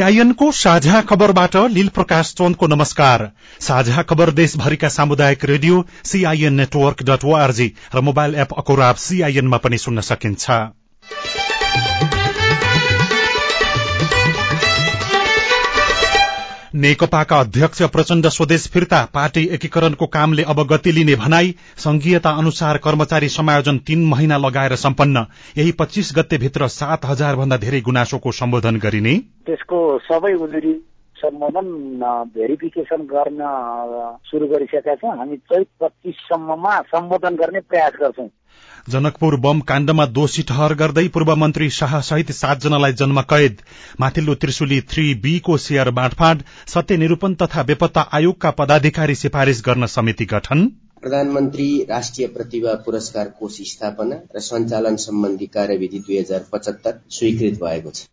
सीआईएनको साझा खबरबाट लील प्रकाश चन्दको नमस्कार। साझा खबर देशभरिका सामुदायिक radio CIN network dot org र मोबाइल एप अकोराब सीआईएनमा पनि सुन्न सकिन्छ। नेकपाका अध्यक्ष प्रचण्ड स्वदेश फिर्ता पार्टी एकीकरणको कामले अब गति लिने भनाई संघीयता अनुसार कर्मचारी समायोजन तीन महिना लगाएर सम्पन्न। यही पच्चीस गते भित्र सात हजार भन्दा धेरै गुनासोको सम्बोधन गरिने। त्यसको सबै उजुरी सम्बोधन भेरिफिकेसन गर्न सुरु गरिसकेका छौँ। हामी चैत पच्चिससम्ममा सम्बोधन गर्ने प्रयास गर्छौं। जनकपुर बम काण्डमा दोषी ठहर गर्दै पूर्व मन्त्री शाह सहित सातजनालाई जन्म कैद। माथिल्लो त्रिशुली थ्री बी को शेयर बाँडफाँड सत्य निरूपण तथा बेपत्ता आयोगका पदाधिकारी सिफारिश गर्न समिति गठन। प्रधानमन्त्री राष्ट्रिय प्रतिभा पुरस्कार कोष स्थापना र सञ्चालन सम्बन्धी कार्यविधि दुई हजार पचहत्तर स्वीकृत भएको छ।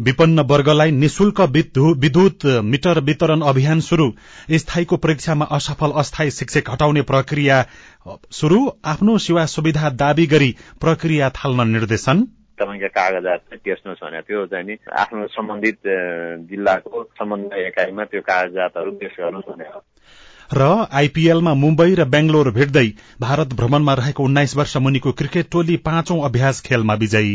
विपन्न वर्गलाई निशुल्क विद्युत मिटर वितरण अभियान शुरू स्थायीको परीक्षामा असफल अस्थायी शिक्षक हटाउने प्रक्रिया शुरू आफ्नो सेवा सुविधा दावी गरी प्रक्रिया थाल्न निर्देशन। तपाईँका कागजात चाहिँ टेस्नुहोस् भने त्यो चाहिँ नि आफ्नो सम्बन्धित जिल्लाको समन्वय एकाइमा त्यो कागजातहरू पेश गर्नुहोस् भनेर र आइपीएलमा मुम्बई र बेंगलोर भेट्दै भारत भ्रमणमा रहेको उन्नाइस वर्ष मुनिको क्रिकेट टोली पाँचौं अभ्यास खेलमा विजयी।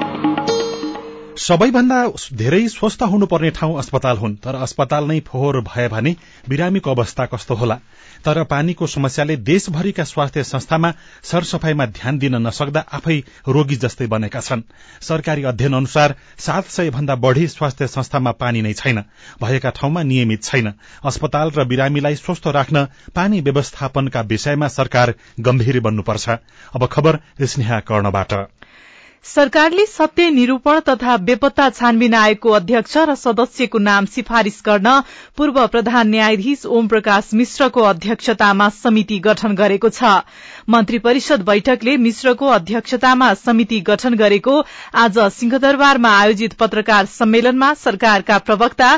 सबैभन्दा धेरै स्वस्थ हुनुपर्ने ठाउँ अस्पताल हुन् तर अस्पताल नै फोहोर भए भने बिरामीको अवस्था कस्तो होला? तर पानीको समस्याले देशभरिका स्वास्थ्य संस्थामा सरसफाईमा ध्यान दिन नसक्दा आफै रोगी जस्तै बनेका छन्। सरकारी अध्ययन अनुसार सात सय भन्दा बढ़ी स्वास्थ्य संस्थामा पानी नै छैन भएका ठाउँमा नियमित छैन। अस्पताल र बिरामीलाई स्वस्थ राख्न पानी व्यवस्थापनका विषयमा सरकार गम्भीर बन्नुपर्छ। अब खबर स्नेहा कर्णबाट। सरकारले सत्य निरूपण तथा बेपत्ता छानबिन आयोगको अध्यक्ष र सदस्यको नाम सिफारिश गर्न पूर्व प्रधान न्यायाधीश ओम प्रकाश मिश्रको अध्यक्षतामा समिति गठन गरेको छ। मन्त्री परिषद बैठकले मिश्रको अध्यक्षतामा समिति गठन गरेको आज सिंहदरबारमा आयोजित पत्रकार सम्मेलनमा सरकारका प्रवक्ता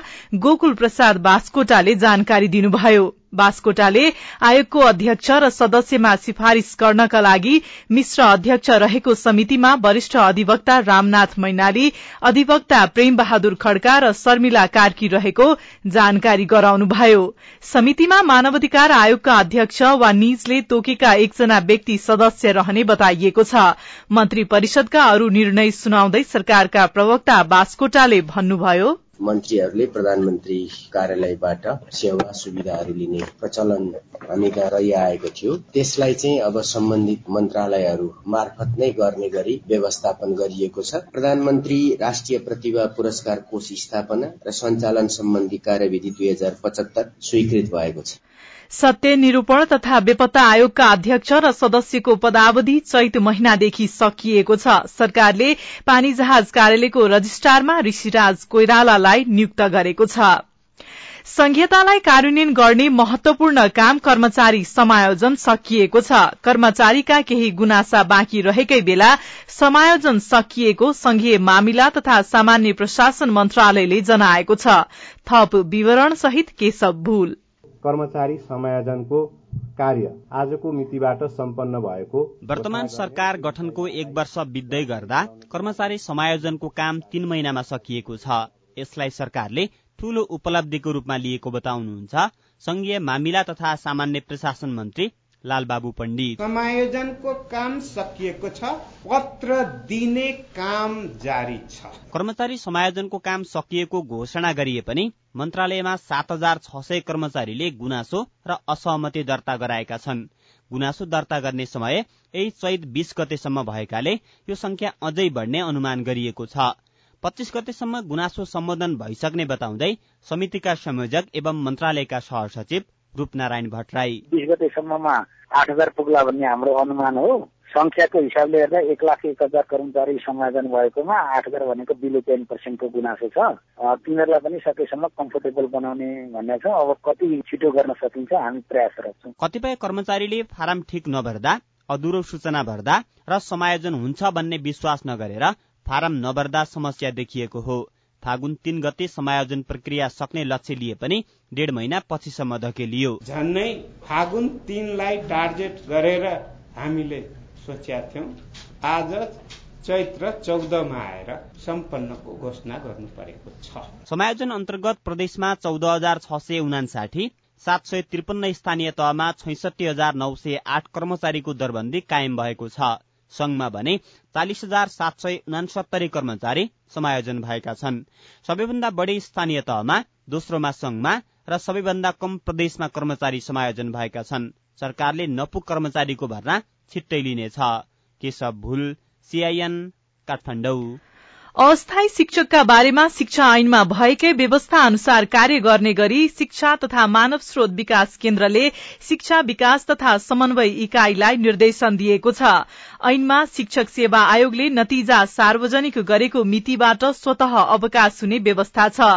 गोकुल प्रसाद बास्कोटाले जानकारी दिनुभयो। बास्कोटाले आयोगको अध्यक्ष र सदस्यमा सिफारिश गर्नका लागि मिश्र अध्यक्ष रहेको समितिमा वरिष्ठ अधिवक्ता रामनाथ मैनाली अधिवक्ता प्रेम बहादुर खड्का र शर्मिला कार्की रहेको जानकारी गराउनुभयो। समितिमा मानवाधिकार आयोगका अध्यक्ष वा निजले तोकेका एकजना व्यक्ति सदस्य रहने बताइएको छ। मन्त्री परिषदका अरू निर्णय सुनाउँदै सरकारका प्रवक्ता बास्कोटाले भन्नुभयो। मन्त्रीहरूले प्रधानमन्त्री कार्यालयबाट सेवा सुविधाहरू लिने प्रचलन कहाँ रहिआएको थियो। त्यसलाई चाहिँ अब सम्बन्धित मन्त्रालयहरू मार्फत नै गर्ने गरी व्यवस्थापन गरिएको छ। प्रधानमन्त्री राष्ट्रिय प्रतिभा पुरस्कार कोष स्थापना र सञ्चालन सम्बन्धी कार्यविधि दुई हजार पचहत्तर स्वीकृत भएको छ। सत्य निरूपण तथा बेपत्ता आयोगका अध्यक्ष र सदस्यको पदावधि चैत महिनादेखि सकिएको छ। सरकारले पानी जहाज कार्यालयको रजिस्ट्रारमा ऋषिराज कोइरालालाई नियुक्त गरेको छ। संघीयतालाई कार्यान्वयन गर्ने महत्वपूर्ण काम कर्मचारी समायोजन सकिएको छ। कर्मचारीका केही गुनासा बाँकी रहेकै बेला समायोजन सकिएको संघीय मामिला तथा सामान्य प्रशासन मन्त्रालयले जनाएको छ। थप विवरण सहित केशव भूल। कर्मचारी समायोजनको कार्य आजको मितिबाट सम्पन्न भएको वर्तमान सरकार गठनको एक वर्ष बित्दै गर्दा कर्मचारी समायोजनको काम तीन महिनामा सकिएको छ। यसलाई सरकारले ठूलो उपलब्धिको रूपमा लिएको बताउनुहुन्छ। संघीय मामिला तथा सामान्य प्रशासन मन्त्री लालबाबु पण्डित। समायोजनको काम सकिएको छ पत्र दिने काम जारी छ। कर्मचारी समायोजनको काम सकिएको घोषणा गरिए पनि मन्त्रालयमा सात हजार छ सय कर्मचारीले गुनासो र असहमति दर्ता गराएका छन्। गुनासो दर्ता गर्ने समय यही चैत बीस गतेसम्म भएकाले यो संख्या अझै बढ्ने अनुमान गरिएको छ। पच्चीस गतेसम्म गुनासो सम्बोधन भइसक्ने बताउँदै समितिका संयोजक एवं मन्त्रालयका सहसचिव रूपनारायण भट्टराई। बिस गतेसम्ममा आठ हजार पुग्ला भन्ने हाम्रो अनुमान हो। संख्याको हिसाबले हेर्दा एक लाख एक हजार कर्मचारी समायोजन भएकोमा आठ हजार भनेको बिलो टेन पर्सेन्टको गुनासो छ। तिनीहरूलाई पनि सकेसम्म कम्फोर्टेबल बनाउने भन्ने छ। अब कति छिटो गर्न सकिन्छ हामी प्रयासरत छौँ कतिपय कर्मचारीले फारम ठिक नभर्दा अधुरो सूचना भर्दा र समायोजन हुन्छ भन्ने विश्वास नगरेर फारम नभर्दा समस्या देखिएको हो। फागुन तीन गते समायोजन प्रक्रिया सक्ने लक्ष्य लिए पनि डेढ महिना पछिसम्म धकेलियो। झन्नै फागुन तीनलाई टार्गेट गरेर हामीले सोचेका थियौँ आज चैत्र चौधमा आएर सम्पन्नको घोषणा गर्नु परेको छ। समायोजन अन्तर्गत प्रदेशमा चौध हजार छ सय उनासाठी सात सय त्रिपन्न स्थानीय तहमा छैसठी हजार नौ सय आठ कर्मचारीको दरबन्दी कायम भएको छ। संघमा भने चालिस हजार सात सय उनासत्तरी कर्मचारी समायोजन भएका छन्। सबैभन्दा बढी स्थानीय तहमा दोस्रोमा संघमा र सबैभन्दा कम प्रदेशमा कर्मचारी समायोजन भएका छन्। सरकारले नपुग कर्मचारीको भर्ना छिट्टै लिनेछ। केशव भूल सीआईएन काठमाडौँ। अस्थायी शिक्षकका बारेमा शिक्षा ऐनमा भएकै व्यवस्था अनुसार कार्य गर्ने गरी शिक्षा तथा मानव स्रोत विकास केन्द्रले शिक्षा विकास तथा समन्वय इकाईलाई निर्देशन दिएको छ। ऐनमा शिक्षक सेवा आयोगले नतिजा सार्वजनिक गरेको मितिबाट स्वत अवकाश हुने व्यवस्था छ।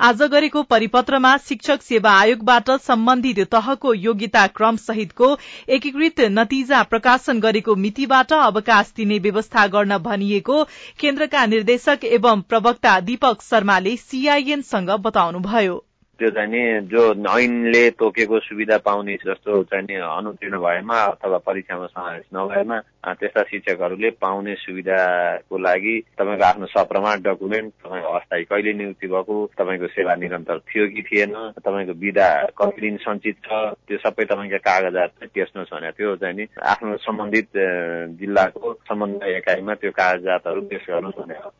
आज गरेको परिपत्रमा शिक्षक सेवा आयोगबाट सम्बन्धित तहको योग्यता क्रम सहितको एकीकृत नतिजा प्रकाशन गरेको मितिबाट अवकाश दिने व्यवस्था गर्न भनिएको केन्द्रका निर्देशक एवं प्रवक्ता दीपक शर्माले सीआईएनसँग बताउनुभयो। त्यो चाहिँ नि जो ऐनले तोकेको सुविधा पाउने जस्तो चाहिँ नि अनुतीर्ण भएमा अथवा परीक्षामा समावेश नभएमा त्यस्ता शिक्षकहरूले पाउने सुविधाको लागि तपाईँको आफ्नो सप्रमाण डकुमेन्ट तपाईँको अस्थायी कहिले नियुक्ति भएको तपाईँको सेवा निरन्तर थियो कि थिएन तपाईँको विधा कति दिन सञ्चित छ त्यो सबै तपाईँका कागजात टेस्नुहोस् भनेको त्यो चाहिँ नि आफ्नो सम्बन्धित जिल्लाको सम्बन्ध एकाइमा त्यो कागजातहरू पेश गर्नुहोस् भनेको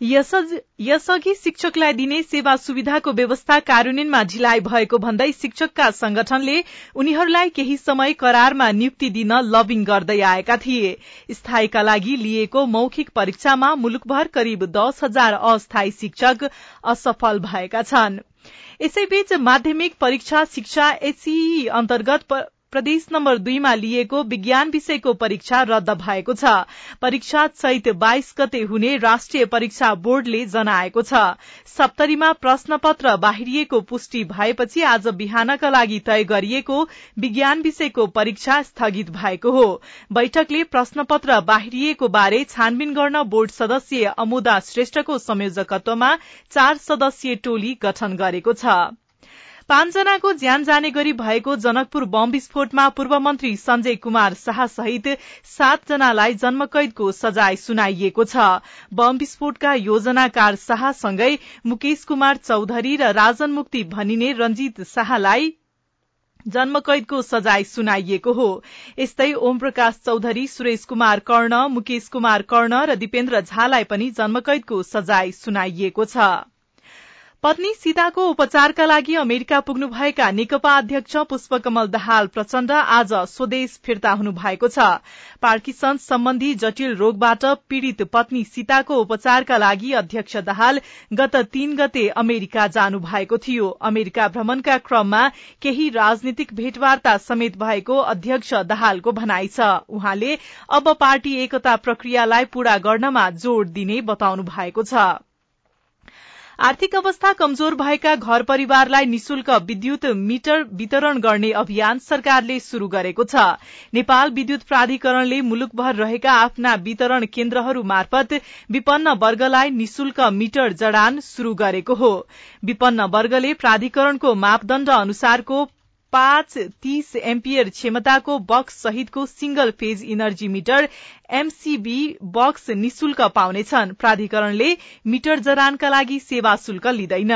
यसअघि शिक्षकलाई दिने सेवा सुविधाको व्यवस्था कार्यान्वयनमा ढिलाइ भएको भन्दै शिक्षकका संगठनले उनीहरूलाई केही समय करारमा नियुक्ति दिन लबिङ गर्दै आएका थिए। स्थायीका लागि लिएको मौखिक परीक्षामा मुलुकभर करिब दस हजार अस्थायी शिक्षक असफल भएका छन्। यसैबीच माध्यमिक परीक्षा शिक्षा एसईई अन्तर्गत प्रदेश नम्बर दुईमा लिएको विज्ञान विषयको परीक्षा रद्द भएको छ। परीक्षा चैत बाइस गते हुने राष्ट्रिय परीक्षा बोर्डले जनाएको छ। सप्तरीमा प्रश्नपत्र बाहिरिएको पुष्टि भएपछि आज बिहानका लागि तय गरिएको विज्ञान विषयको परीक्षा स्थगित भएको हो। बैठकले प्रश्नपत्र बाहिरिएको बारे छानबिन गर्न बोर्ड सदस्य अमुदा श्रेष्ठको संयोजकत्वमा चार सदस्यीय टोली गठन गरेको छ। पाँचजनाको ज्यान जाने गरी भएको जनकपुर बम विस्फोटमा पूर्व मन्त्री संजय कुमार शाह सहित सातजनालाई जन्मकैदको सजाय सुनाइएको छ। बम विस्फोटका योजनाकार शाहसँगै मुकेश कुमार चौधरी र राजन मुक्ति भनिने रंजीत शाहलाई जन्मकैदको सजाय सुनाइएको हो। यस्तै ओम प्रकाश चौधरी सुरेश कुमार कर्ण मुकेश कुमार कर्ण र दिपेन्द्र झालाई पनि जन्मकैदको सजाय सुनाइएको छ। पत्नी सीताको उपचारका लागि अमेरिका पुग्नुभएका नेकपा अध्यक्ष पुष्पकमल दाहाल प्रचण्ड आज स्वदेश फिर्ता हुनुभएको छ। पार्किसन सम्बन्धी जटिल रोगबाट पीड़ित पत्नी सीताको उपचारका लागि अध्यक्ष दाहाल गत तीन गते अमेरिका जानु भएको थियो। अमेरिका भ्रमणका क्रममा केही राजनीतिक भेटवार्ता समेत भएको अध्यक्ष दाहालको भनाइ छ। उहाँले अब पार्टी एकता प्रक्रियालाई पूरा गर्नमा जोड़ दिने बताउनु भएको छ। आर्थिक अवस्था कमजोर भएका घर परिवारलाई निशुल्क विद्युत मिटर वितरण गर्ने अभियान सरकारले शुरू गरेको छ। नेपाल विद्युत प्राधिकरणले मुलुकभर रहेका आफ्ना वितरण केन्द्रहरू मार्फत विपन्न वर्गलाई निशुल्क मिटर जडान शुरू गरेको हो। विपन्न वर्गले प्राधिकरणको मापदण्ड अनुसारको पाँच तीस एम्पियर क्षमताको बक्स सहितको single phase energy meter MCB box निशुल्क पाउनेछन्। प्राधिकरणले मिटर जरानका लागि सेवा शुल्क लिँदैन।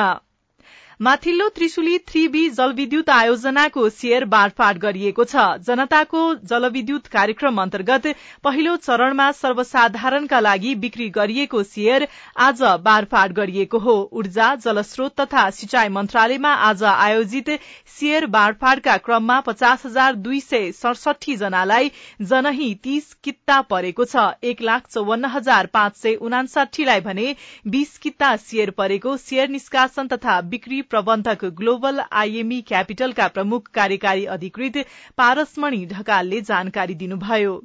माथिल्लो त्रिशुली थ्री बी जलविद्युत आयोजनाको शेयर बाँडफाँड गरिएको छ। जनताको जलविद्युत कार्यक्रम अन्तर्गत पहिलो चरणमा सर्वसाधारणका लागि बिक्री गरिएको शेयर आज बाँडफाँड गरिएको हो। ऊर्जा जलस्रोत तथा सिंचाई मन्त्रालयमा आज आयोजित शेयर बाँडफाँडका क्रममा पचास हजार दुई सय सडसठी जनालाई जनही तीस कित्ता परेको छ। एक लाख चौवन्न हजार पाँच सय उनासाठीलाई भने बीस कित्ता शेयर परेको। शेयर निष्कासन तथा बिक्री प्रबन्धक ग्लोबल आईएमई क्यापिटलका प्रमुख कार्यकारी अधिकृत पारसमणि ढकालले जानकारी दिनुभयो।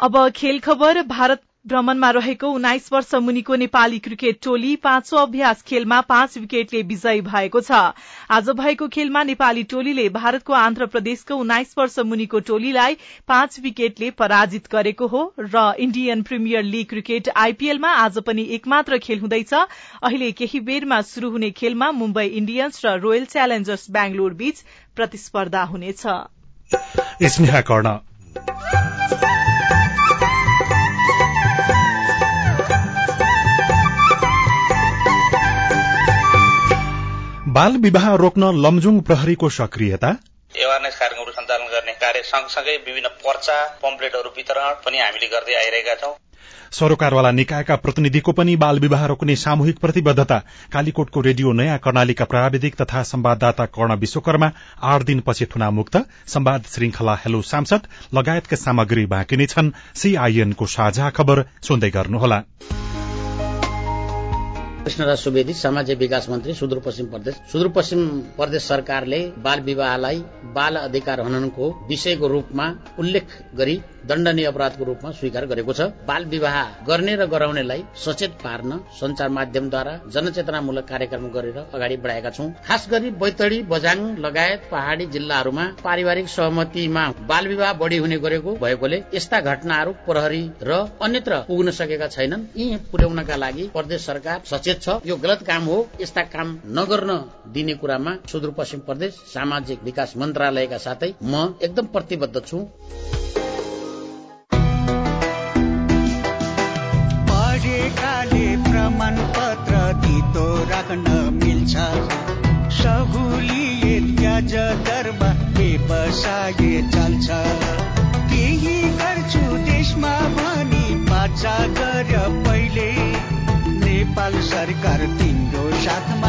अब खेल खबर भारत भ्रमणमा रहेको उन्नाइस वर्ष मुनिको नेपाली क्रिकेट टोली पाँचौं अभ्यास खेलमा पाँच विकेटले विजयी भएको छ। आज भएको खेलमा नेपाली टोलीले भारतको आन्ध्र प्रदेशको उन्नाइस वर्ष मुनिको टोलीलाई पाँच विकेटले पराजित गरेको हो र इण्डियन प्रिमियर लीग क्रिकेट आईपीएलमा आज पनि एकमात्र खेल हुँदैछ। अहिले केही बेरमा शुरू हुने खेलमा मुम्बई इण्डियन्स र रोयल च्यालेन्जर्स बेंगलोर बीच प्रतिस्पर्धा हुनेछ। बाल विवाह रोक्न लमजुङ प्रहरीको सक्रियता? एवारनेस कार्यक्रमहरू सञ्चालन गर्ने कार्य सँगसँगै विभिन्न पर्चा पम्पलेटहरू वितरण पनि हामीले गर्दै आइरहेका छौं। सरोकारवाला निकायका प्रतिनिधिको पनि बाल विवाह रोक्ने सामूहिक प्रतिबद्धता। कालीकोटको रेडियो नयाँ कर्णालीका प्राविधिक तथा संवाददाता कर्ण विश्वकर्मा आठ दिनपछि थुनामुक्त। संवाद श्रृंखला हेलो सांसद लगायतका सामग्री बाँकी नै छन्। सीआईएनको साझा खबर सुन्दै गर्नुहोला। कृष्णराज सुवेदी सामाजिक विकास मन्त्री सुदूरपश्चिम प्रदेश। सुदूरपश्चिम प्रदेश सरकारले बाल विवाहलाई बाल अधिकार हननको विषयको रूपमा उल्लेख गरी दण्डनीय अपराधको रूपमा स्वीकार गरेको छ। बाल विवाह गर्ने र गराउनेलाई सचेत पार्न संचार माध्यमद्वारा जनचेतनामूलक कार्यक्रम गरेर अगाडि बढाएका छौं। खास गरी बैतडी बजाङ लगायत पहाड़ी जिल्लाहरूमा पारिवारिक सहमतिमा बाल विवाह बढ़ी हुने गरेको भएकोले यस्ता घटनाहरू प्रहरी र अन्यत्र पुग्न सकेका छैनन्। यी पुर्याउनका लागि प्रदेश सरकार सचेत छ। यो गलत काम हो। यस्ता काम नगर्न दिने कुरामा सुदूरपश्चिम प्रदेश सामाजिक विकास मन्त्रालयका साथै म एकदम प्रतिबद्ध छु। प्रमाण पत्र दितो राख्न मिल्छ। चल्छ। केही गर्छु देशमा भनी बाचा गर पहिले नेपाल सरकार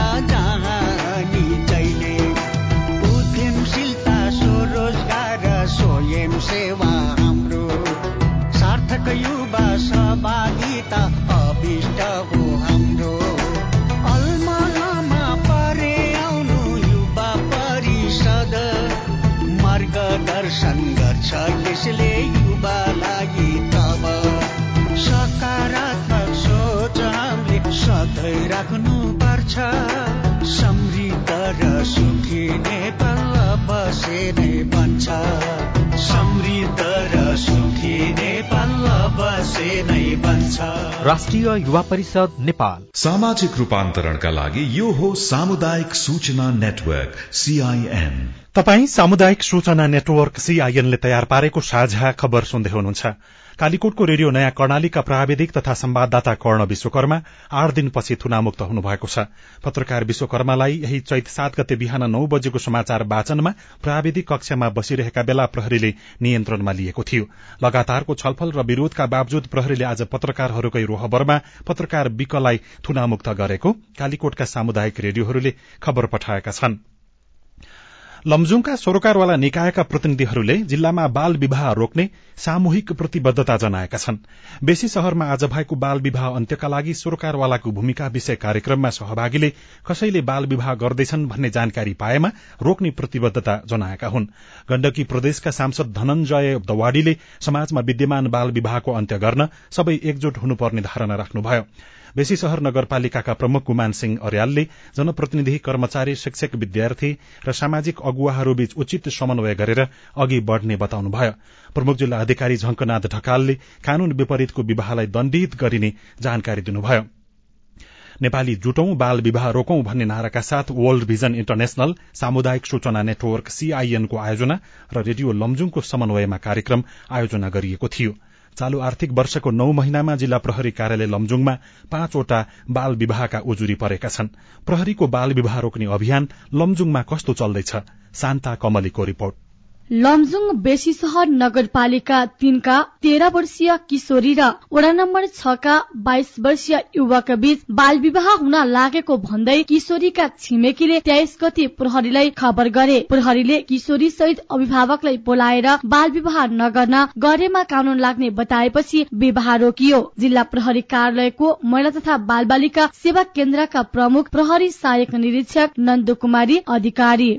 राष्ट्रिय युवा परिषद नेपाल। सामाजिक रूपान्तरणका लागि यो हो सामुदायिक सूचना नेटवर्क सीआईएन तपाई सामुदायिक सूचना नेटवर्क सीआईएनले तयार पारेको साझा खबर सुन्दै हुनुहुन्छ। कालीकोटको रेडियो नयाँ कर्णालीका प्राविधिक तथा संवाददाता कर्ण विश्वकर्मा आठ दिनपछि थुनामुक्त हुनुभएको छ। पत्रकार विश्वकर्मालाई यही चैत सात गते बिहान नौ बजेको समाचार वाचनमा प्राविधिक कक्षमा बसिरहेका बेला प्रहरीले नियन्त्रणमा लिएको थियो। लगातारको छलफल र विरोधका बावजूद प्रहरीले आज पत्रकारहरूकै रोहबरमा पत्रकार विकलाई थुनामुक्त गरेको कालीकोटका सामुदायिक रेडियोहरूले खबर पठाएका छन्। लमजुङका सरोकारवाला निकायका प्रतिनिधिहरूले जिल्लामा बाल विवाह रोक्ने सामूहिक प्रतिबद्धता जनाएका छन्। बेसी शहरमा आज भएको बाल विवाह अन्त्यका लागि सरोकारवालाको भूमिका विषय कार्यक्रममा सहभागीले कसैले बाल विवाह गर्दैछन् भन्ने जानकारी पाएमा रोक्ने प्रतिबद्धता जनाएका हुन्। गण्डकी प्रदेशका सांसद धनञ्जय दवाडीले समाजमा विद्यमान बाल विवाहको अन्त्य गर्न सबै एकजुट हुनुपर्ने धारणा राख्नुभयो। बेसी शहर नगरपालिकाका प्रमुख गुमान सिंह अर्यालले जनप्रतिनिधि कर्मचारी शिक्षक विद्यार्थी र सामाजिक अगुवाहरूबीच उचित समन्वय गरेर अघि बढ़ने बताउनुभयो। प्रमुख जिल्ला अधिकारी झंकनाथ ढकालले कानून विपरीतको विवाहलाई दण्डित गरिने जानकारी दिनुभयो। नेपाली जुटौं बाल विवाह रोकौं भन्ने नाराका साथ वर्ल्ड भिजन इन्टरनेशनल सामुदायिक सूचना नेटवर्क सीआईएनको आयोजना र रेडियो लमजुङको समन्वयमा कार्यक्रम आयोजना गरिएको थियो। चालू आर्थिक वर्षको नौ महिनामा जिल्ला प्रहरी कार्यालय लमजुङमा पाँचवटा बाल विवाहका उजुरी परेका छन्। प्रहरीको बाल विवाह रोक्ने अभियान लमजुङमा कस्तो चल्दैछ? शान्ता कमलीको रिपोर्ट। लमजुङ बेसी सहर नगरपालिका तीनका तेह्र वर्षीय किशोरी र वडा नम्बर छका बाइस वर्षीय युवक बीच बाल विवाह हुन लागेको भन्दै किशोरीका छिमेकीले तेइस गति प्रहरीलाई खबर गरे। प्रहरीले किशोरी सहित अभिभावकलाई बोलाएर बाल विवाह नगर्न गरेमा कानून लाग्ने बताएपछि विवाह रोकियो। जिल्ला प्रहरी कार्यालयको महिला तथा बाल बालिका सेवा केन्द्रका प्रमुख प्रहरी सहायक निरीक्षक नन्दु कुमारी अधिकारी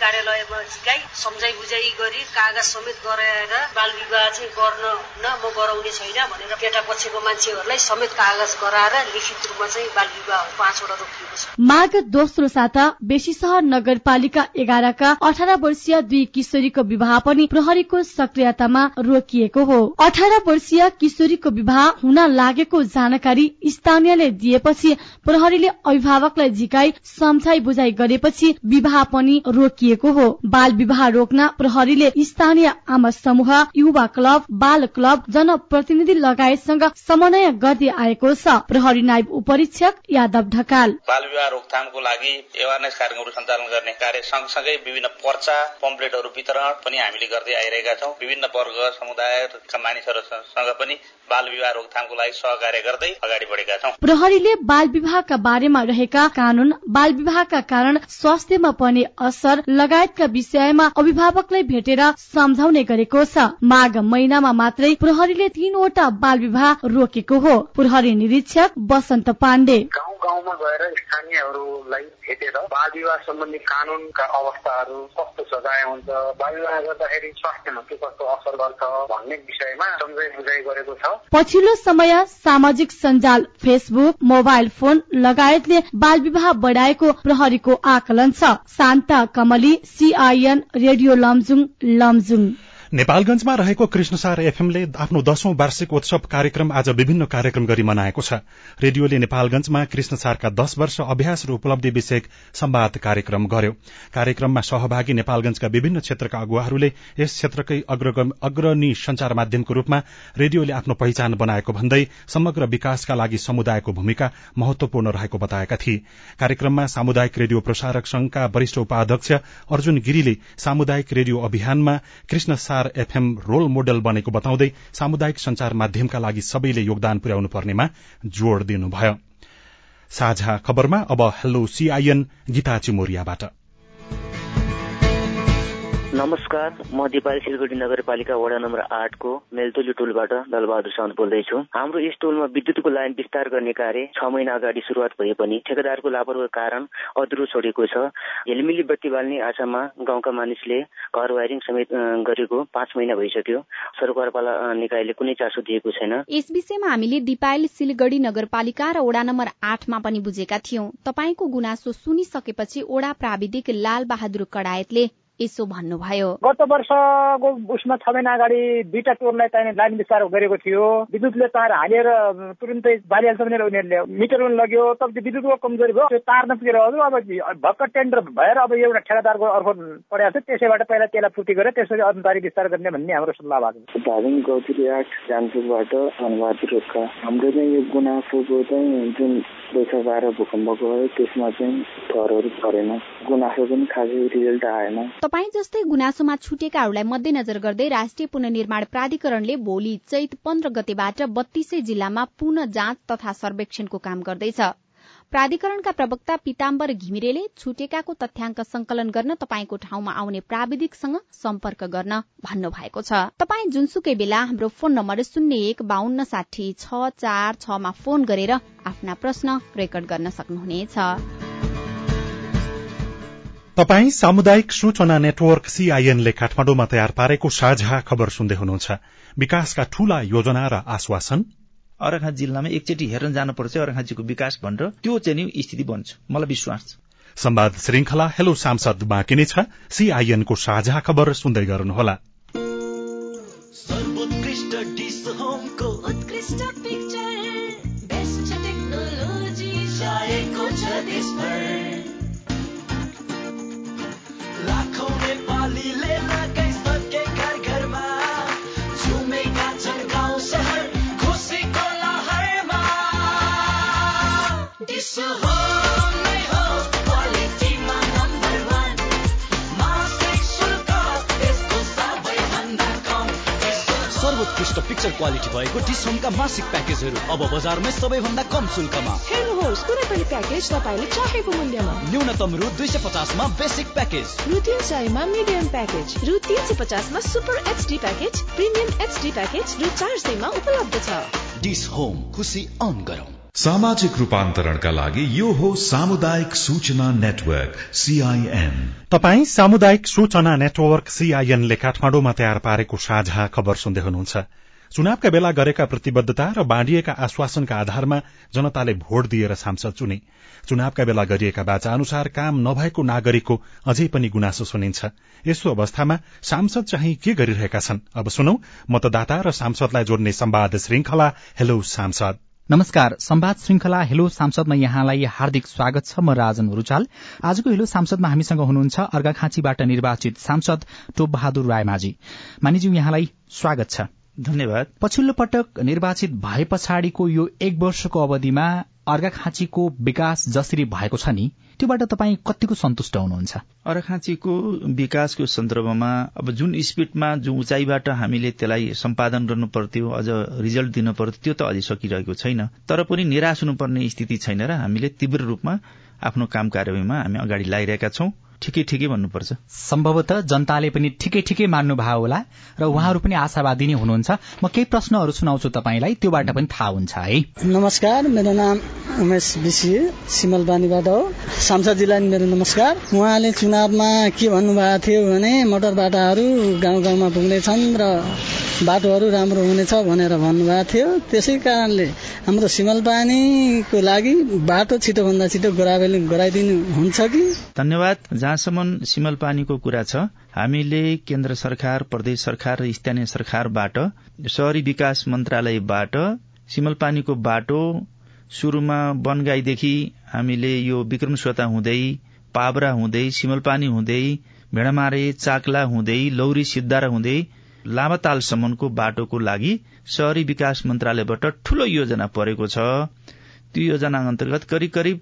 कार्यालयमा सिकाइ सम्झाइ बुझाइ गरी कागज समेत गराएर बाल विवाह चाहिँ गर्न न म गराउने छैन भनेर केटा पक्षको मान्छेहरूलाई समेत कागज गराएर लिखित रूपमा चाहिँ बाल विवाह पाँचवटा रोकिएको छ। माघ दोस्रो साता बेसी सहर नगरपालिका एघारका अठार वर्षीय दुई किशोरीको विवाह पनि प्रहरीको सक्रियतामा रोकिएको हो। अठार वर्षीय किशोरीको विवाह हुन लागेको जानकारी स्थानीयले दिएपछि प्रहरीले अभिभावकलाई झिकाई सम्झाई बुझाइ गरेपछि विवाह पनि रोकिएको हो। बाल विवाह रोक्न प्रहरीले स्थानीय आमा समूह युवा क्लब बाल क्लब जनप्रतिनिधि लगायतसँग समन्वय गर्दै आएको छ। प्रहरी नायब उपरीक्षक यादव ढकाल। बाल विवाह रोकथामको लागि एवारनेस कार्यक्रमहरू सञ्चालन गर्ने कार्य सँगसँगै विभिन्न पर्चा पम्पलेटहरू वितरण पनि हामीले गर्दै आइरहेका छौँ। विभिन्न वर्ग समुदायका मानिसहरूसँग पनि बाल विवाह रोकथामको लागि सहकार्य गर्दै अगाडि बढेका छौँ। प्रहरीले बाल विवाहका बारेमा रहेका कानून बाल विवाहका कारण स्वास्थ्यमा पर्ने असर लगायतका विषयमा अभिभावकलाई भेटेर सम्झाउने गरेको छ। माघ महिनामा मात्रै प्रहरीले तीनवटा बाल विवाह रोकेको हो। प्रहरी निरीक्षक बसन्त पाण्डे। गाउँमा गएर स्थानीयहरूलाई भेटेर बाल विवाह सम्बन्धी कानूनका अवस्थाहरू कस्तो सजाय हुन्छ बाल विवाह गर्दाखेरि स्वास्थ्यमा के कस्तो असर गर्छ भन्ने विषयमा सम्झाइ बुझाइ गरेको छ। पछिल्लो समय सामाजिक सञ्जाल फेसबुक मोबाइल फोन लगायतले बाल विवाह बढ़ाएको प्रहरीको आकलन छ। Shanta Kamali CIN radio Lamjung Lamjung. नेपालगंजमा रहेको कृष्णसार एफएमले आफ्नो दशौं वार्षिक उत्सव कार्यक्रम आज विभिन्न कार्यक्रम गरी मनाएको छ। रेडियोले नेपालगंजमा कृष्णसारका दश वर्ष अभ्यास र उपलब्धि विषयक सम्वाद कार्यक्रम गर्यो। कार्यक्रममा सहभागी नेपालगंजका विभिन्न क्षेत्रका अगुवाहरूले यस क्षेत्रकै अग्रणी संचार माध्यमको रूपमा रेडियोले आफ्नो पहिचान बनाएको भन्दै समग्र विकासका लागि समुदायको भूमिका महत्वपूर्ण रहेको बताएका थिए। कार्यक्रममा सामुदायिक रेडियो प्रसारक संघका वरिष्ठ उपाध्यक्ष अर्जुन गिरीले सामुदायिक रेडियो अभियानमा कृष्ण सार एफएम रोल मोडल बनेको बताउँदै सामुदायिक संचार माध्यमका लागि सबैले योगदान पुर्याउनु पर्नेमा जोड़ दिनुभयो। नमस्कार म दिपाली सिलगढी नगरपालिका वडा नम्बर आठको मेलतोली टोलबाट दलबहादुर साउन्त बोल्दैछु। हाम्रो यस टोलमा विद्युतको लाइन विस्तार गर्ने कार्य छ महिना अगाडि शुरूआत भए पनि ठेकेदारको लापरवाही कारण अधुरो छोडेको छ। झिलिमिली बत्ती बाल्ने आशामा गाउँका मानिसले घर वायरिङ समेत गरेको पाँच महिना भइसक्यो। सरकारवाला निकायले कुनै चासो दिएको छैन। यस विषयमा हामीले दिपाली सिलगढी नगरपालिका र वडा नम्बर आठमा पनि बुझेका थियौं। तपाईँको गुनासो सुनिसकेपछि ओडा प्राविधिक लाल बहादुर कडायतले यसो भन्नुभयो। गत वर्षको उसमा छ महिना अगाडि दुईटा टोललाई चाहिने लाइन विस्तार गरेको थियो। विद्युतले तार हालेर तुरन्तै बालिहाल्छ भनेर उनीहरूले मिटर पनि लग्यो। तब त्यो विद्युतको कमजोरी भयो। त्यो तार नपुगेर अब भर्खर टेन्डर भएर अब एउटा ठेकादारको अर्को परेको छ त्यसैबाट पहिला त्यसलाई पूर्ति गरेर त्यसपछि अन्तारी विस्तार गर्ने भन्ने हाम्रो सल्लाह भएको छ। धादिङ गौतरी आठ जान्पुरबाट धनबहादुर रोक्का। हाम्रो चाहिँ यो गुनासोको चाहिँ जुन दुई सय बाह्र भूकम्प गयो त्यसमा चाहिँ घरहरू परेन। गुनासो पनि खासै रिजल्ट आएन। तपाईँ जस्तै गुनासोमा छुटेकाहरूलाई मध्यनजर गर्दै राष्ट्रिय पुननिर्माण प्राधिकरणले भोलि चैत पन्ध्र गतेबाट बत्तीसै जिल्लामा पुनः जाँच तथा सर्वेक्षणको काम गर्दैछ। प्राधिकरणका प्रवक्ता पिताम्बर घिमिरेले छुटेकाको तथ्याङ्क संकलन गर्न तपाईँको ठाउँमा आउने प्राविधिकसँग सम्पर्क गर्न भन्नुभएको छ। तपाईँ जुनसुकै बेला हाम्रो फोन नम्बर शून्य एक बान्न साठी छ चार छमा फोन गरेर आफ्ना प्रश्न रेकर्ड गर्न सक्नुहुनेछ। तपाई सामुदायिक सूचना नेटवर्क सीआईएनले काठमाडौँमा तयार पारेको साझा खबर सुन्दै हुनुहुन्छ। विकासका ठूला योजना र आश्वासन? अर्घा जिल्लामा एकचोटि हेर्न जानुपर्छ अर्घाजीको विकास भनेर त्यो चाहिँ नि स्थिति बन्छ। मलाई विश्वास छ। संवाद श्रृंखला हेलो सांसद बाँकी नै छ। सीआईएनको साझा खबर सुन्दै गर्नुहोला। सर्वोत्कृष्ट पिक्चर क्वालिटी भएको डिसहोमका मासिक प्याकेजहरू अब बजारमै सबैभन्दा कम शुल्कमा। हेर्नुहोस् कुनै पनि प्याकेज तपाईँले चाहेको मूल्यमा। न्यूनतम रु दुई सय पचासमा बेसिक प्याकेज रु तीन सयमा मिडियम प्याकेज रु तीन सय पचासमा super HD package premium HD package रु चार सयमा उपलब्ध छ। डिस होम खुसी अन गरौँ। सामाजिक रूपान्तरणका लागि यो हो सामुदायिक सूचना नेटवर्क सीआईएन तपाई सामुदायिक सूचना नेटवर्क सीआईएन ले काठमाडौँमा तयार पारेको साझा खबर सुन्दै हुनुहुन्छ। चुनावका बेला गरेका प्रतिबद्धता र बाँडिएका आश्वासनका आधारमा जनताले भोट दिएर सांसद चुने। चुनावका बेला गरिएका बाचा अनुसार काम नभएको नागरिकको अझै पनि गुनासो सुनिन्छ। यस्तो अवस्थामा सांसद चाहिँ के गरिरहेका छन्? अब सुनौ मतदाता र सांसदलाई जोड्ने संवाद श्रृंखला हेलो सांसद। नमस्कार संवाद श्रृंखला हेलो सांसदमा यहाँलाई हार्दिक स्वागत छ म राजन रुचाल आजको हेलो सांसदमा हामीसँग हुनुहुन्छ अर्घाखाँचीबाट निर्वाचित सांसद टोप बहादुर रायमाझी। मानिज्यू यहाँलाई स्वागत छ। धन्यवाद। पछिल्लो पटक निर्वाचित भए पछाडिको यो एक वर्षको अवधिमा अर्घाखाँचीको विकास जसरी भएको छ नि त्योबाट तपाईँ कतिको सन्तुष्ट हुनुहुन्छ? अर्घाखाँचीको विकासको सन्दर्भमा अब जुन स्पिडमा जुन उचाइबाट हामीले त्यसलाई सम्पादन गर्नु पर्थ्यो अझ रिजल्ट दिनु पर्थ्यो त्यो त अझै सकिरहेको छैन। तर पनि निराश हुनुपर्ने स्थिति छैन र हामीले तीव्र रूपमा आफ्नो काम कार्यवाहीमा हामी अगाडि लगाइरहेका छौं। ठिकै ठिकै भन्नुपर्छ। सम्भवतः जनताले पनि ठिकै ठिकै मान्नुभयो होला र उहाँहरू पनि आशावादी नै हुनुहुन्छ। म केही प्रश्नहरू सुनाउँछु तपाईँलाई त्योबाट पनि थाहा हुन्छ है। नमस्कार मेरो नाम उमेश विशी सिमलबानीबाट हो। सांसदजीलाई मेरो नमस्कार। उहाँले चुनावमा के भन्नुभएको थियो भने मोटर बाटाहरू गाउँ गाउँमा पुग्नेछन् र बाटोहरू राम्रो हुनेछ भनेर भन्नुभएको थियो। त्यसै कारणले हाम्रो सिमलपानीको लागि बाटो छिटोभन्दा छिटो गराइदिनु हुन्छ कि? धन्यवाद। जहाँसम्म सिमल पानीको कुरा छ हामीले केन्द्र सरकार प्रदेश सरकार र स्थानीय सरकारबाट शहरी विकास मन्त्रालयबाट सिमल पानीको बाटो शुरूमा बनगाईदेखि हामीले यो विक्रम श्रोता हुँदै पाबरा हुँदै सिमलपानी हुँदै भेडामारे चाक्ला हुँदै लौरी सिद्धारा हुँदै लामातालसम्मको बाटोको लागि शहरी विकास मन्त्रालयबाट ठूलो योजना परेको छ। त्यो योजना अन्तर्गत करिब करिब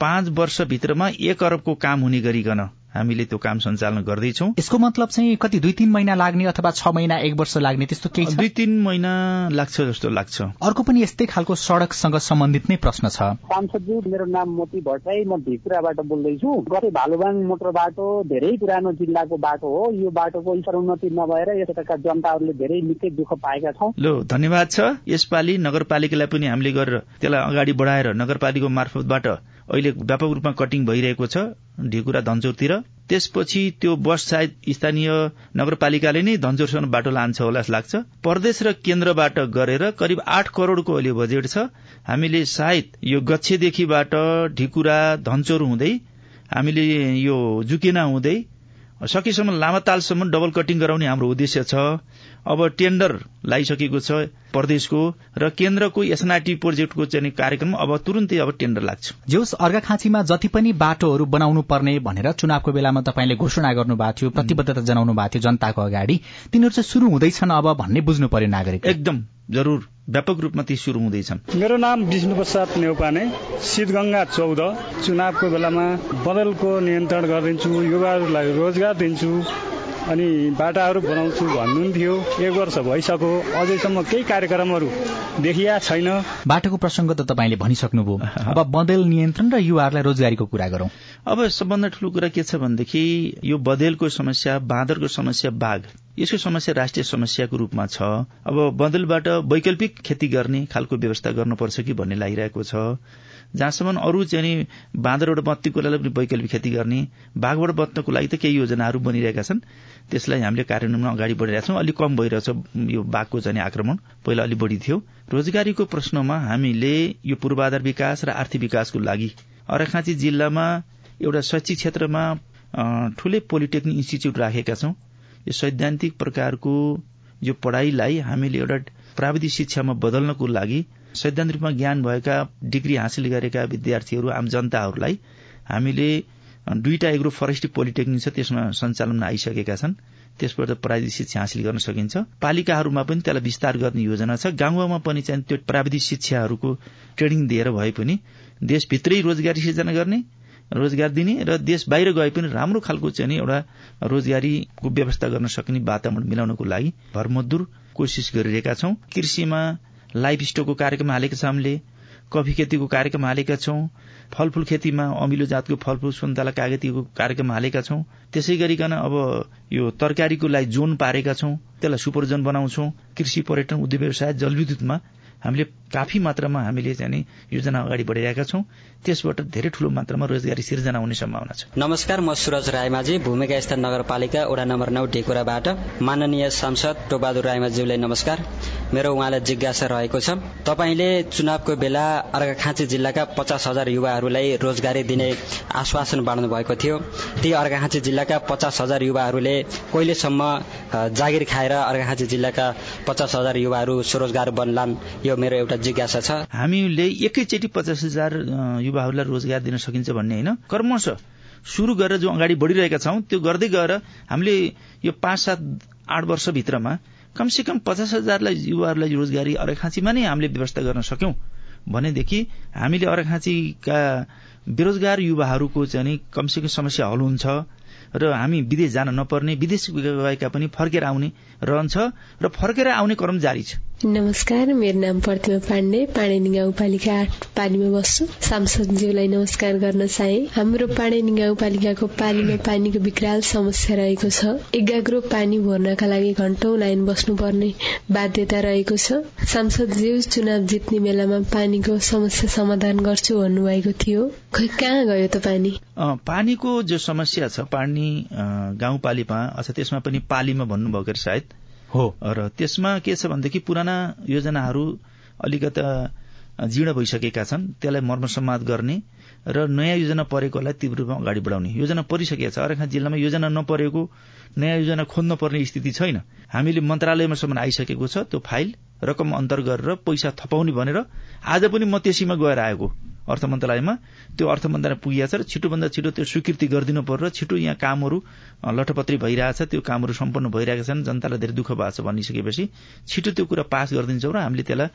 पाँच वर्षभित्रमा एक अरबको काम हुने गरिकन हामीले त्यो काम सञ्चालन गर्दैछौ। यसको मतलब चाहिँ कति दुई तीन महिना लाग्ने अथवा छ महिना एक वर्ष लाग्ने त्यस्तो केही दुई तीन महिना लाग्छ जस्तो लाग्छ। अर्को पनि यस्तै खालको सड़कसँग सम्बन्धित नै प्रश्न छ। सांसदज्यू मेरो नाम मोती भट्टराई म भिकुराबाट बोल्दैछु। गते भालुबाङ मोटर बाटो धेरै पुरानो जिल्लाको बाटो हो। यो बाटोको स्तरोन्नति नभएर यताका जनताहरूले धेरै निकै दुःख पाएका छौँ। लो धन्यवाद छ। यसपालि नगरपालिकालाई पनि हामीले गरेर त्यसलाई अगाडि बढाएर नगरपालिका मार्फतबाट अहिले व्यापक रूपमा कटिङ भइरहेको छ ढिकुरा धनचौरतिर। त्यसपछि त्यो बस सायद स्थानीय नगरपालिकाले नै धनचौरसम्म बाटो लान्छ होला जस्तो लाग्छ। प्रदेश र केन्द्रबाट गरेर करिब आठ करोड़को अहिले बजेट छ। हामीले सायद यो गच्छेदेखिबाट ढिकुरा धनचौर हुँदै हामीले यो जुकिना हुँदै सकेसम्म लामातालसम्म डबल कटिङ गराउने हाम्रो उद्देश्य छ। अब टेन्डर लगाइसकेको छ प्रदेशको र केन्द्रको एसएनआरटी प्रोजेक्टको चाहिँ कार्यक्रम अब तुरन्तै अब टेन्डर लाग्छ। जेउस अर्घाखाँचीमा जति पनि बाटोहरू बनाउनु पर्ने भनेर चुनावको बेलामा तपाईँले घोषणा गर्नु भएको थियो प्रतिबद्धता जनाउनु भएको थियो जनताको अगाडि तिनीहरू चाहिँ शुरू हुँदैछन् अब भन्ने बुझ्नु पर्यो नागरिक। एकदम जरूर व्यापक रूपमा ती शुरू हुँदैछन्। मेरो नाम विष्णु प्रसाद नेउपाने शीतगंगा चौध चुनावको बेलामा बदलको नियन्त्रण गरिदिन्छु युवाहरूलाई रोजगार दिन्छु अनि बाटाहरू बनाउँछु भन्नुहुन्थ्यो। एक वर्ष भइसक्यो। अझैसम्म केही कार्यक्रमहरू देखिया छैन। बाटोको प्रसङ्ग त तपाईँले भनिसक्नुभयो। अब बदल नियन्त्रण र युवाहरूलाई रोजगारीको कुरा गरौं। अब सबभन्दा ठूलो कुरा के छ भनेदेखि यो बदेलको समस्या बाँदरको समस्या बाघ। यसको समस्या राष्ट्रिय समस्याको रूपमा छ। अब बदलबाट वैकल्पिक खेती गर्ने खालको व्यवस्था गर्नुपर्छ कि भन्ने लागिरहेको छ। जहाँसम्म अरू चाहिँ बाँदरबाट बत्तीको लागि पनि वैकल्पिक खेती गर्ने बाघबाट बत्नको लागि त केही योजनाहरू बनिरहेका छन्। त्यसलाई हामीले कार्यान्वयनमा अगाडि बढिरहेका छौँ। अलिक कम भइरहेछ यो बाघको चाहिँ आक्रमण। पहिला अलिक बढी थियो। रोजगारीको प्रश्नमा हामीले यो पूर्वाधार विकास र आर्थिक विकासको लागि अर्घाखाँची जिल्लामा एउटा शैक्षिक क्षेत्रमा ठूलै पोलिटेक्निक इन्स्टिच्युट राखेका छौं। यो सैद्धान्तिक प्रकारको यो पढ़ाईलाई हामीले एउटा प्राविधिक शिक्षामा बदल्नको लागि सैद्धान्तिक रूपमा ज्ञान भएका डिग्री हासिल गरेका विद्यार्थीहरू आम जनताहरूलाई हामीले दुईटा एग्रो फरेस्ट्री पोलिटेक्निक छ त्यसमा सञ्चालनमा आइसकेका छन्। त्यसबाट प्राविधिक शिक्षा हासिल गर्न सकिन्छ। पालिकाहरूमा पनि त्यसलाई विस्तार गर्ने योजना छ। गाउँमा पनि चाहिँ त्यो प्राविधिक शिक्षाहरूको ट्रेनिङ दिएर भए पनि देशभित्रै रोजगारी सिर्जना गर्ने रोजगार दिने र देश बाहिर गए पनि राम्रो खालको चाहिँ एउटा रोजगारीको व्यवस्था गर्न सक्ने वातावरण मिलाउनको लागि भरमदुर कोसिस गरिरहेका छौं। कृषिमा लाइफ स्टकको कार्यक्रम हालेका छ हामीले कफी खेतीको कार्यक्रम हालेका छौं फलफूल खेतीमा अमिलो जातको फलफूल सुन्तला कागतीको कार्यक्रम हालेका छौं। त्यसै गरिकन अब यो तरकारीको लागि जोन पारेका छौं त्यसलाई सुपर जोन बनाउँछौं। कृषि पर्यटन उद्योग व्यवसाय जलविद्युतमा हामीले काफी मात्रामा हामीले चाहिँ योजना अगाडि बढिरहेका छौं। त्यसबाट धेरै ठूलो मात्रामा रोजगारी सिर्जना हुने सम्भावना छ। नमस्कार म सुरज रायमाझी भूमिका स्थित नगरपालिका वडा नम्बर नौ ढेकुराबाट। माननीय सांसद टोबहादुर रायमाझीलाई नमस्कार। मेरो उहाँलाई जिज्ञासा रहेको छ। तपाईँले चुनावको बेला अर्घाखाँची जिल्लाका पचास हजार युवाहरूलाई रोजगारी दिने आश्वासन बाँड्नु भएको थियो। ती अर्घाखाँची जिल्लाका पचास हजार युवाहरूले कहिलेसम्म जागिर खाएर अर्घाखाँची जिल्लाका पचास हजार युवाहरू स्वरोजगार बन्लान् यो मेरो एउटा जिज्ञासा छ। हामीले एकैचोटि पचास हजार युवाहरूलाई रोजगार दिन सकिन्छ भन्ने होइन? कर्मश सुरु गरेर जो अगाडि बढिरहेका छौं त्यो गर्दै गएर हामीले यो पाँच सात आठ वर्षभित्रमा कमसे कम पचास हजारलाई युवाहरूलाई रोजगारी अरखाँचीमा नै हामीले व्यवस्था गर्न सक्यौं। भनेदेखि हामीले अरखाँचीका बेरोजगार युवाहरूको चाहिँ कमसेकम समस्या हल हुन्छ र हामी विदेश जान नपर्ने विदेश गएका पनि फर्केर आउने रहन्छ र फर्केर आउने क्रम जारी छ। नमस्कार मेरो नाम प्रतिमा पाण्डे पाणेनी गाउँपालिका आठ पानीमा बस्छु। सांसदज्यूलाई नमस्कार गर्न चाहे। हाम्रो पाणेनी गाउँपालिकाको पानीमा पानीको विकराल समस्या रहेको छ। एकाग्रो पानी भर्नका लागि घण्टौं लाइन बस्नुपर्ने बाध्यता रहेको छ। सांसदज्यू चुनाव जित्ने बेलामा पानीको समस्या समाधान गर्छु भन्नुभएको थियो। खै कहाँ गयो त पानी? पानीको जो समस्या छ पानी गाउँपालिकामा अथवा त्यसमा पनि पालीमा भन्नुभएको सायद। हो। र त्यसमा के छ भनेदेखि पुराना योजनाहरू अलिकता जीर्ण भइसकेका छन् त्यसलाई मर्मसम्माद गर्ने र नयाँ योजना परेकोलाई तीव्र रूपमा अगाडि बढाउने। योजना परिसकेका छ। अर्घा जिल्लामा योजना नपरेको नयाँ योजना खोज्न पर्ने स्थिति छैन। हामीले मन्त्रालयमासम्म आइसकेको छ त्यो फाइल रकम अन्तर गरेर पैसा थपाउने भनेर आज पनि म त्यसैमा गएर आएको। अर्थ मन्त्रालयमा त्यो अर्थ मन्त्रालय पुगेको छ र छिटोभन्दा छिटो त्यो स्वीकृति गरिदिनु पर्यो छिटो यहाँ कामहरू लटपत्री भइरहेछ त्यो कामहरू सम्पन्न भइरहेका छन्। जनतालाई धेरै दुःख भएको छ भनिसकेपछि छिटो त्यो कुरा पास गरिदिन्छौँ र हामीले त्यसलाई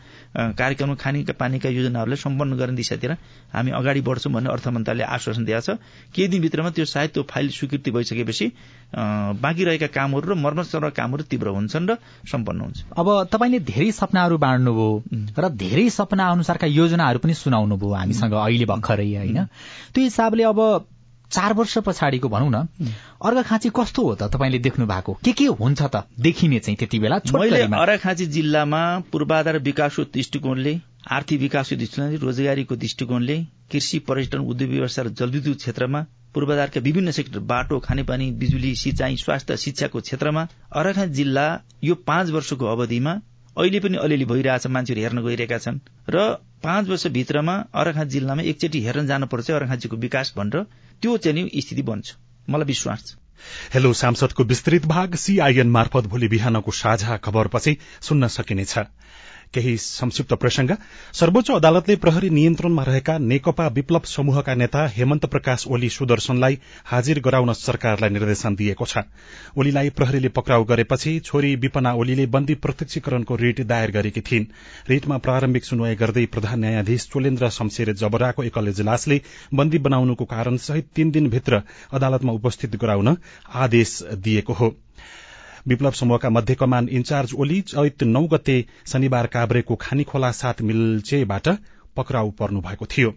कार्यक्रममा खानेका पानीका योजनाहरूलाई सम्पन्न गर्ने दिशातिर हामी अगाडि बढ्छौँ भन्ने अर्थ मन्त्रालयले आश्वासन दिएको छ। केही दिनभित्रमा त्यो सायद त्यो फाइल स्वीकृति भइसकेपछि बाँकी रहेका कामहरू र मर्मत कामहरू तीव्र हुन्छन् र सम्पन्न हुन्छ। अब तपाईँले धेरै सपनाहरू बाँड्नुभयो र धेरै सपना अनुसारका योजनाहरू पनि सुनाउनु भयो हामीसँग अहिले भर्खरै होइन। त्यो हिसाबले अब चार वर्ष पछाडिको भनौँ न अर्घाखाँची कस्तो हो त तपाईँले देख्नु भएको? के के हुन्छ त देखिने चाहिँ त्यति बेला मैले अर्घाखाँची जिल्लामा पूर्वाधार विकासको दृष्टिकोणले आर्थिक विकासको दृष्टिकोणले रोजगारीको दृष्टिकोणले कृषि पर्यटन उद्योग व्यवसाय र जलविद्युत क्षेत्रमा पूर्वाधारका विभिन्न सेक्टर बाटो खानेपानी बिजुली सिंचाई स्वास्थ्य शिक्षाको क्षेत्रमा अर्घाखाँची जिल्ला यो पाँच वर्षको अवधिमा अहिले पनि अलिअलि भइरहेछ मान्छेहरू हेर्न गइरहेका छन्। र पाँच वर्षभित्रमा अर्घाखाँची जिल्लामा एकचोटि हेर्न जानुपर्छ अर्घाखाँचीको विकास भनेर त्यो चाहिँ स्थिति बन्छ। मलाई विश्वास छ। हेलो सांसदको विस्तृत भाग सीआईएन मार्फत भोलि बिहानको साझा खबरपछि सुन्न सकिनेछ। केही संक्षिप्त प्रसंग। सर्वोच्च अदालतले प्रहरी नियन्त्रणमा रहेका नेकपा विप्लव समूहका नेता हेमन्त प्रकाश ओली सुदर्शनलाई हाजिर गराउन सरकारलाई निर्देशन दिएको छ। ओलीलाई प्रहरीले पक्राउ गरेपछि छोरी विपना ओलीले बन्दी प्रत्यक्षीकरणको रिट दायर गरेकी थिइन्। रिटमा प्रारम्भिक सुनवाई गर्दै प्रधान न्यायाधीश चोलेन्द्र शमशेर जबराको एकल इजलासले बन्दी बनाउनुको कारण सहित तीन दिनभित्र अदालतमा उपस्थित गराउन आदेश दिएको हो। विप्लव समूहका मध्य कमान इन्चार्ज ओली चैत नौ गते शनिबार काभ्रेको खानीखोला सात मिल्चेबाट पक्राउ पर्नु भएको थियो।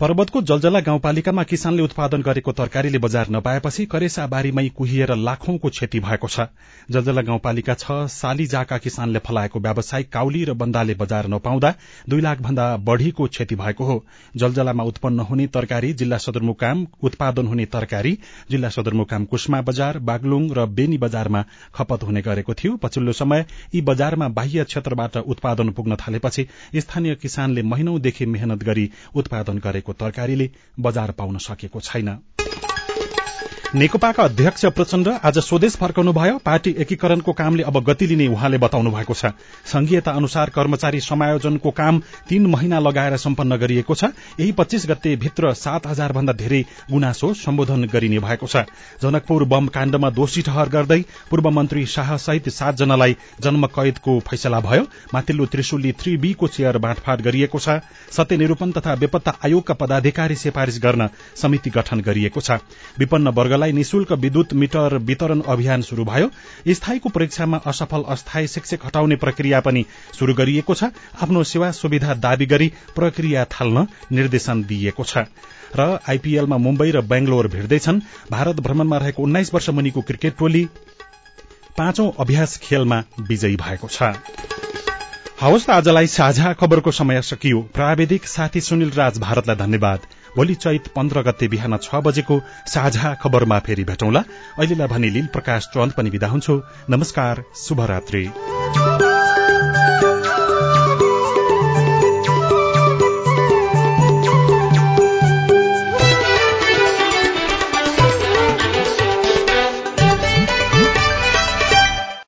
पर्वतको जलजला गाउँपालिकामा किसानले उत्पादन गरेको तरकारीले बजार नपाएपछि करेसा बारीमै कुहिएर लाखौंको क्षति भएको छ। जलजला गाउँपालिका छ सालीजाका किसानले फलाएको व्यावसायिक काउली र बन्दाले बजार नपाउँदा दुई लाख भन्दा बढ़ीको क्षति भएको हो। जलजलामा उत्पन्न हुने तरकारी जिल्ला सदरमुकाम उत्पादन हुने तरकारी जिल्ला सदरमुकाम कुष्मा बजार बागलुङ र बेनी बजारमा खपत हुने गरेको थियो। पछिल्लो समय यी बजारमा बाह्य क्षेत्रबाट उत्पादन पुग्न थालेपछि स्थानीय किसानले महिनौदेखि मेहनत गरी उत्पादन गरेको तरकारीले बजार पाउन सकेको छैन। नेकपाका अध्यक्ष प्रचण्ड आज स्वदेश फर्काउनु भयो पार्टी एकीकरणको कामले अब गति लिने उहाँले बताउनु भएको छ। संघीयता अनुसार कर्मचारी समायोजनको काम तीन महिना लगाएर सम्पन्न गरिएको छ। यही पच्चीस गते भित्र सात हजार भन्दा धेरै गुनासो सम्बोधन गरिने भएको छ। जनकपुर बम काण्डमा दोषी ठहर गर्दै पूर्व मन्त्री शाह सहित सातजनालाई जन्म कैदको फैसला भयो। माथिल्लो त्रिशुली थ्री बी को चेयर बाँडफाँड गरिएको छ। सत्य निरूपण तथा बेपत्ता आयोगका पदाधिकारी सिफारिश गर्न समिति गठन गरिएको छ। विपन्न वर्गलाई वर्गलाई निशुल्क विद्युत मिटर वितरण अभियान शुरू भयो। स्थायीको परीक्षामा असफल अस्थायी शिक्षक हटाउने प्रक्रिया पनि शुरू गरिएको छ। आफ्नो सेवा सुविधा दावी गरी प्रक्रिया थाल्न निर्देशन दिइएको छ। र आईपीएलमा मुम्बई र बेंगलोर भिड्दैछन् भारत भ्रमणमा रहेको उन्नाइस वर्ष मुनिको क्रिकेट टोली पाँचौं अभ्यास खेलमा विजयी भएको छ। हवस् त आजलाई साझा खबरको समय सकियो। प्राविधिक साथी सुनिल राज भारतलाई धन्यवाद। भोलि चैत पन्ध्र गते बिहान छ बजेको साझा खबरमा फेरि भेटौँला। अहिलेलाई भने लील प्रकाश चन्द पनि विदा हुन्छु। नमस्कार शुभरात्री।